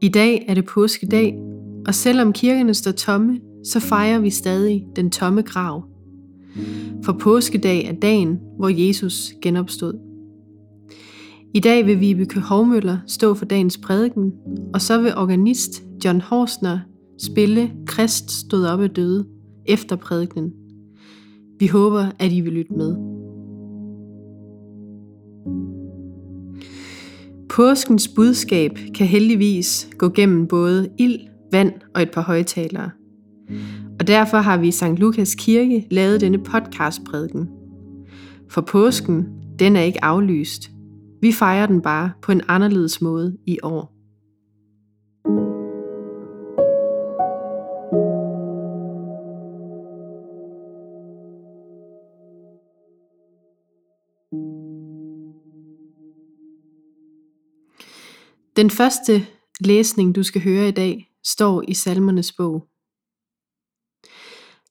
I dag er det påskedag, og selvom kirkerne står tomme, så fejrer vi stadig den tomme grav. For påskedag er dagen, hvor Jesus genopstod. I dag vil Vibeke Hovmøller stå for dagens prædiken, og så vil organist John Horsner spille Krist stod op af døde efter prædikenen. Vi håber, at I vil lytte med. Påskens budskab kan heldigvis gå gennem både ild, vand og et par højtalere. Og derfor har vi i St. Lukas Kirke lavet denne podcastprædiken. For påsken, den er ikke aflyst. Vi fejrer den bare på en anderledes måde i år. Den første læsning, du skal høre i dag, står i Salmernes bog.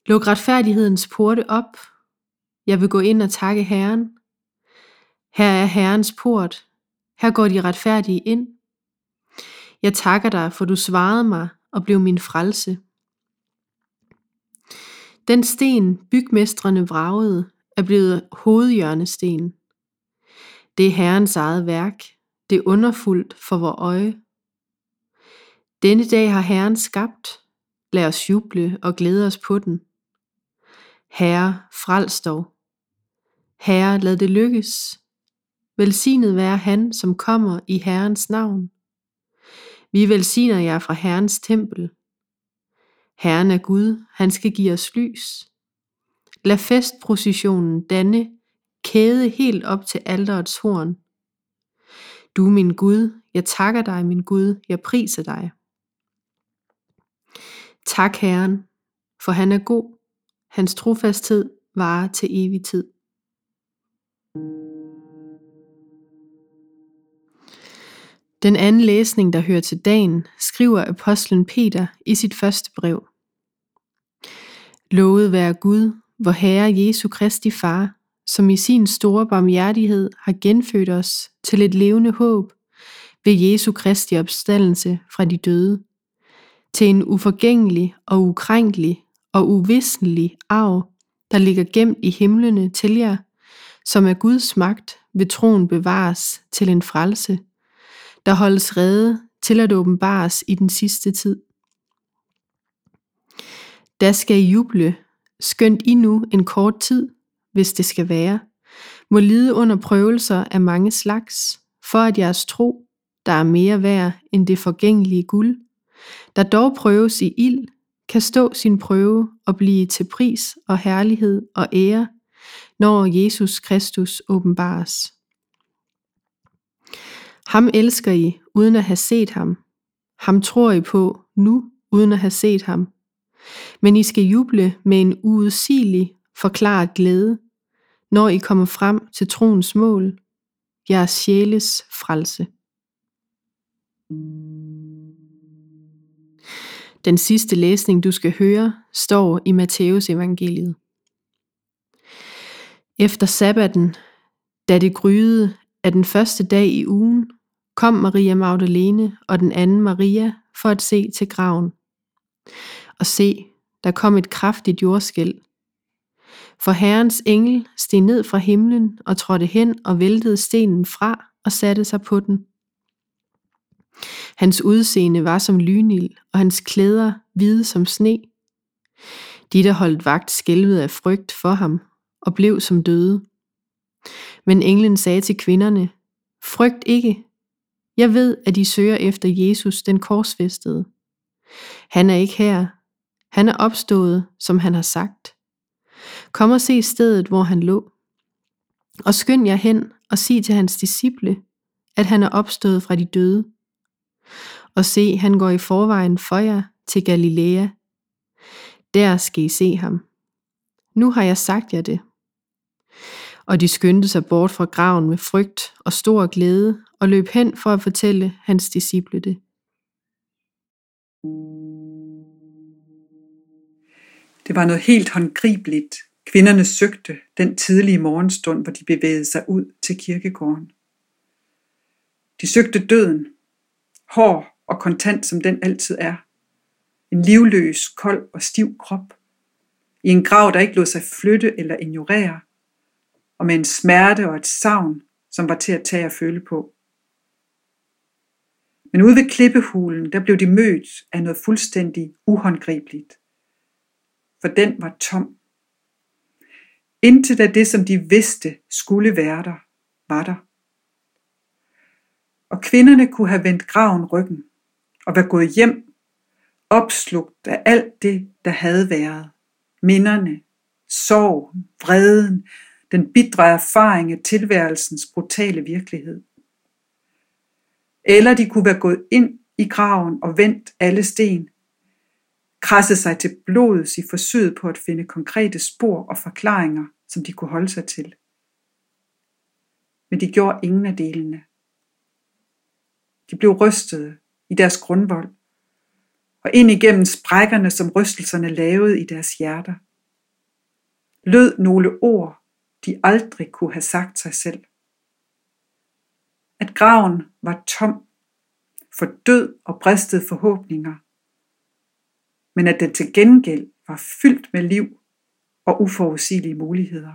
Luk retfærdighedens porte op. Jeg vil gå ind og takke Herren. Her er Herrens port. Her går de retfærdige ind. Jeg takker dig, for du svarede mig og blev min frelse. Den sten, bygmestrene vragede, er blevet hovedhjørnesten. Det er Herrens eget værk. Det er underfuldt for vor øje. Denne dag har Herren skabt. Lad os juble og glæde os på den. Herre, frels dog. Herre, lad det lykkes. Velsignet være han, som kommer i Herrens navn. Vi velsigner jer fra Herrens tempel. Herren er Gud, han skal give os lys. Lad festprocessionen danne kæde helt op til alterets horn. Du er min Gud, jeg takker dig, min Gud, jeg priser dig. Tak Herren, for han er god, hans trofasthed varer til evig tid. Den anden læsning, der hører til dagen, skriver apostlen Peter i sit første brev. Lovet være Gud, vor Herre Jesu Kristi Far, som i sin store barmhjertighed har genfødt os til et levende håb ved Jesu Kristi opstandelse fra de døde, til en uforgængelig og ukrænkelig og uvisnelig arv, der ligger gemt i himlene til jer, som er Guds magt ved troen bevares til en frelse, der holdes rede til at åbenbares i den sidste tid. Der skal I juble, skønt I nu en kort tid, hvis det skal være, må lide under prøvelser af mange slags, for at jeres tro, der er mere værd end det forgængelige guld, der dog prøves i ild, kan stå sin prøve og blive til pris og herlighed og ære, når Jesus Kristus åbenbares. Ham elsker I uden at have set ham. Ham tror I på nu uden at have set ham. Men I skal juble med en uudsigelig forklaret glæde, når I kommer frem til troens mål, jeres sjæles frelse. Den sidste læsning, du skal høre, står i Matteus evangeliet. Efter sabbaten, da det gryede af den første dag i ugen, kom Maria Magdalene og den anden Maria for at se til graven. Og se, der kom et kraftigt jordskæld. For Herrens engel steg ned fra himlen og trådte hen og væltede stenen fra og satte sig på den. Hans udseende var som lynild, og hans klæder hvide som sne. De, der holdt vagt, skælvede af frygt for ham og blev som døde. Men englen sagde til kvinderne, Frygt ikke. Jeg ved, at I søger efter Jesus, den korsfæstede. Han er ikke her. Han er opstået, som han har sagt. Kom og se stedet, hvor han lå. Og skynd jer hen og sig til hans disciple, at han er opstået fra de døde. Og se, han går i forvejen for jer til Galilea. Der skal I se ham. Nu har jeg sagt jer det. Og de skyndte sig bort fra graven med frygt og stor glæde og løb hen for at fortælle hans disciple det. Det var noget helt håndgribeligt Kvinderne søgte den tidlige morgenstund, hvor de bevægede sig ud til kirkegården. De søgte døden, hård og kontant som den altid er. En livløs, kold og stiv krop. I en grav, der ikke lod sig flytte eller ignorere. Og med en smerte og et savn, som var til at tage og føle på. Men ude ved klippehulen, der blev de mødt af noget fuldstændig uhåndgribeligt. For den var tom. Intet af det, som de vidste skulle være der, var der. Og kvinderne kunne have vendt graven ryggen og være gået hjem, opslugt af alt det, der havde været. Minderne, sorg, vreden, den bitre erfaring af tilværelsens brutale virkelighed. Eller de kunne være gået ind i graven og vendt alle sten, krasset sig til blodet i forsøget på at finde konkrete spor og forklaringer, som de kunne holde sig til. Men de gjorde ingen af delene. De blev rystede i deres grundvold, og ind igennem sprækkerne, som rystelserne lavede i deres hjerter, lød nogle ord, de aldrig kunne have sagt sig selv. At graven var tom for død og bristede forhåbninger, men at den til gengæld var fyldt med liv og uforudsigelige muligheder.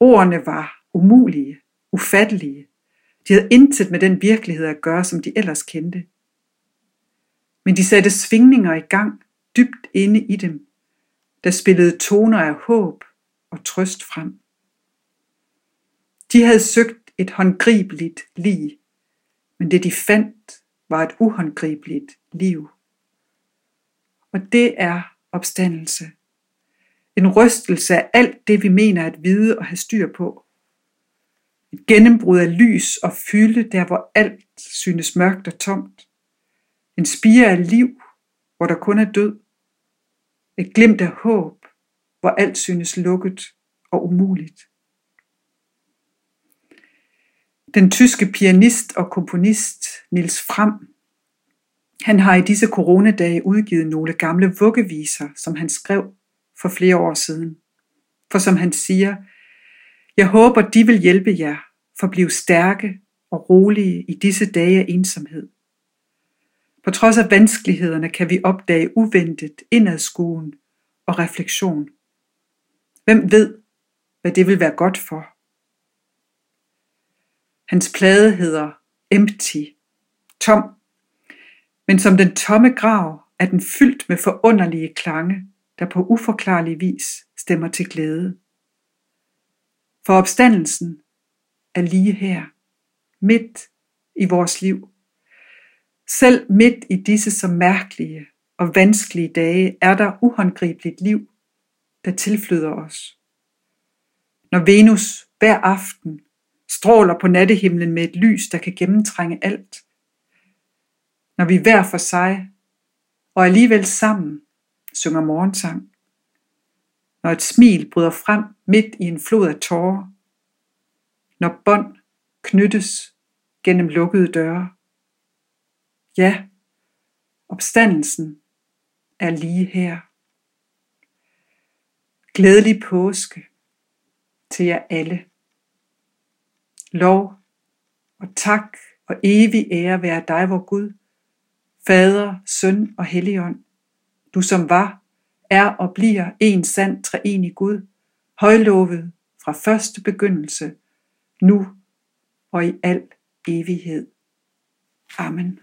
Ordene var umulige, ufattelige. De havde intet med den virkelighed at gøre, som de ellers kendte. Men de satte svingninger i gang dybt inde i dem, der spillede toner af håb og trøst frem. De havde søgt et håndgribeligt liv, men det de fandt var et uhåndgribeligt liv. Og det er opstandelse. En rystelse af alt det, vi mener at vide og have styr på. Et gennembrud af lys og fylde, der hvor alt synes mørkt og tomt. En spire af liv, hvor der kun er død. Et glimt af håb, hvor alt synes lukket og umuligt. Den tyske pianist og komponist Nils Fram, han har i disse coronadage udgivet nogle gamle vuggeviser, som han skrev for flere år siden. For som han siger, jeg håber, de vil hjælpe jer for at blive stærke og rolige i disse dage af ensomhed. På trods af vanskelighederne kan vi opdage uventet indadskuen og refleksion. Hvem ved, hvad det vil være godt for? Hans plade hedder Empty, tom, men som den tomme grav er den fyldt med forunderlige klange, der på uforklarlig vis stemmer til glæde. For opstandelsen er lige her, midt i vores liv. Selv midt i disse så mærkelige og vanskelige dage er der uhåndgribeligt liv, der tilflyder os. Når Venus hver aften stråler på nattehimlen med et lys, der kan gennemtrænge alt. Når vi hver for sig og alligevel sammen synger morgensang. Når et smil bryder frem midt i en flod af tårer. Når bånd knyttes gennem lukkede døre. Ja, opstandelsen er lige her. Glædelig påske til jer alle. Lov og tak og evig ære være dig, vor Gud, Fader, Søn og Helligånd, du som var, er og bliver en sand treenig Gud, højlovet fra første begyndelse, nu og i al evighed. Amen.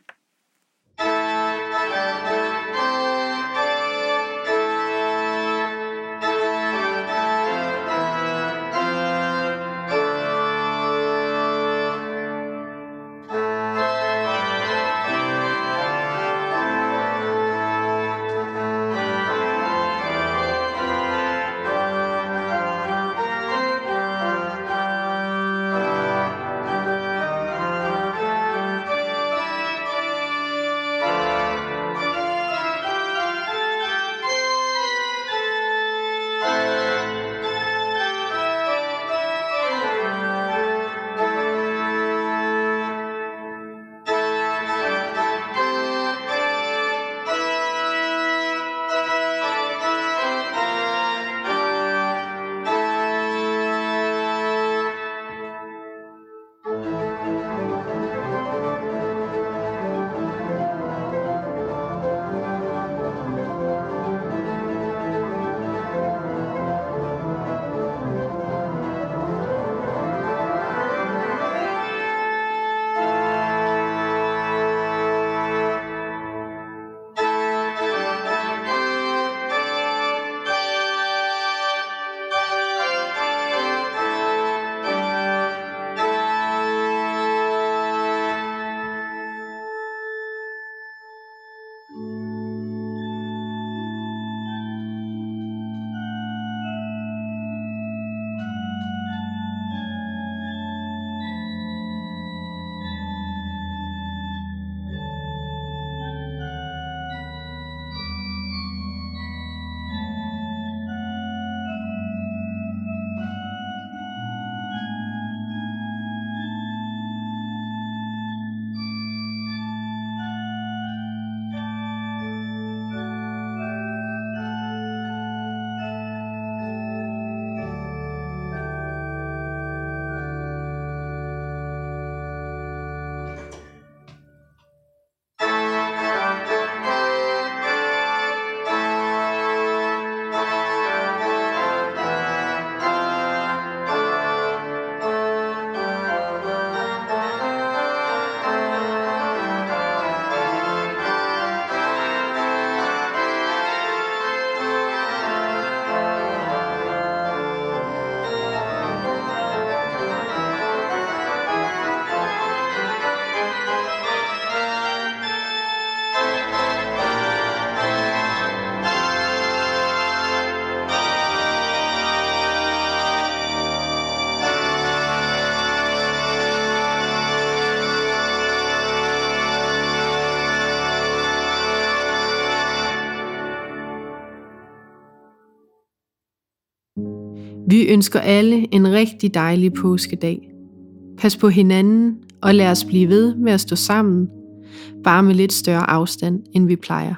Vi ønsker alle en rigtig dejlig påskedag. Pas på hinanden, og lad os blive ved med at stå sammen, bare med lidt større afstand, end vi plejer.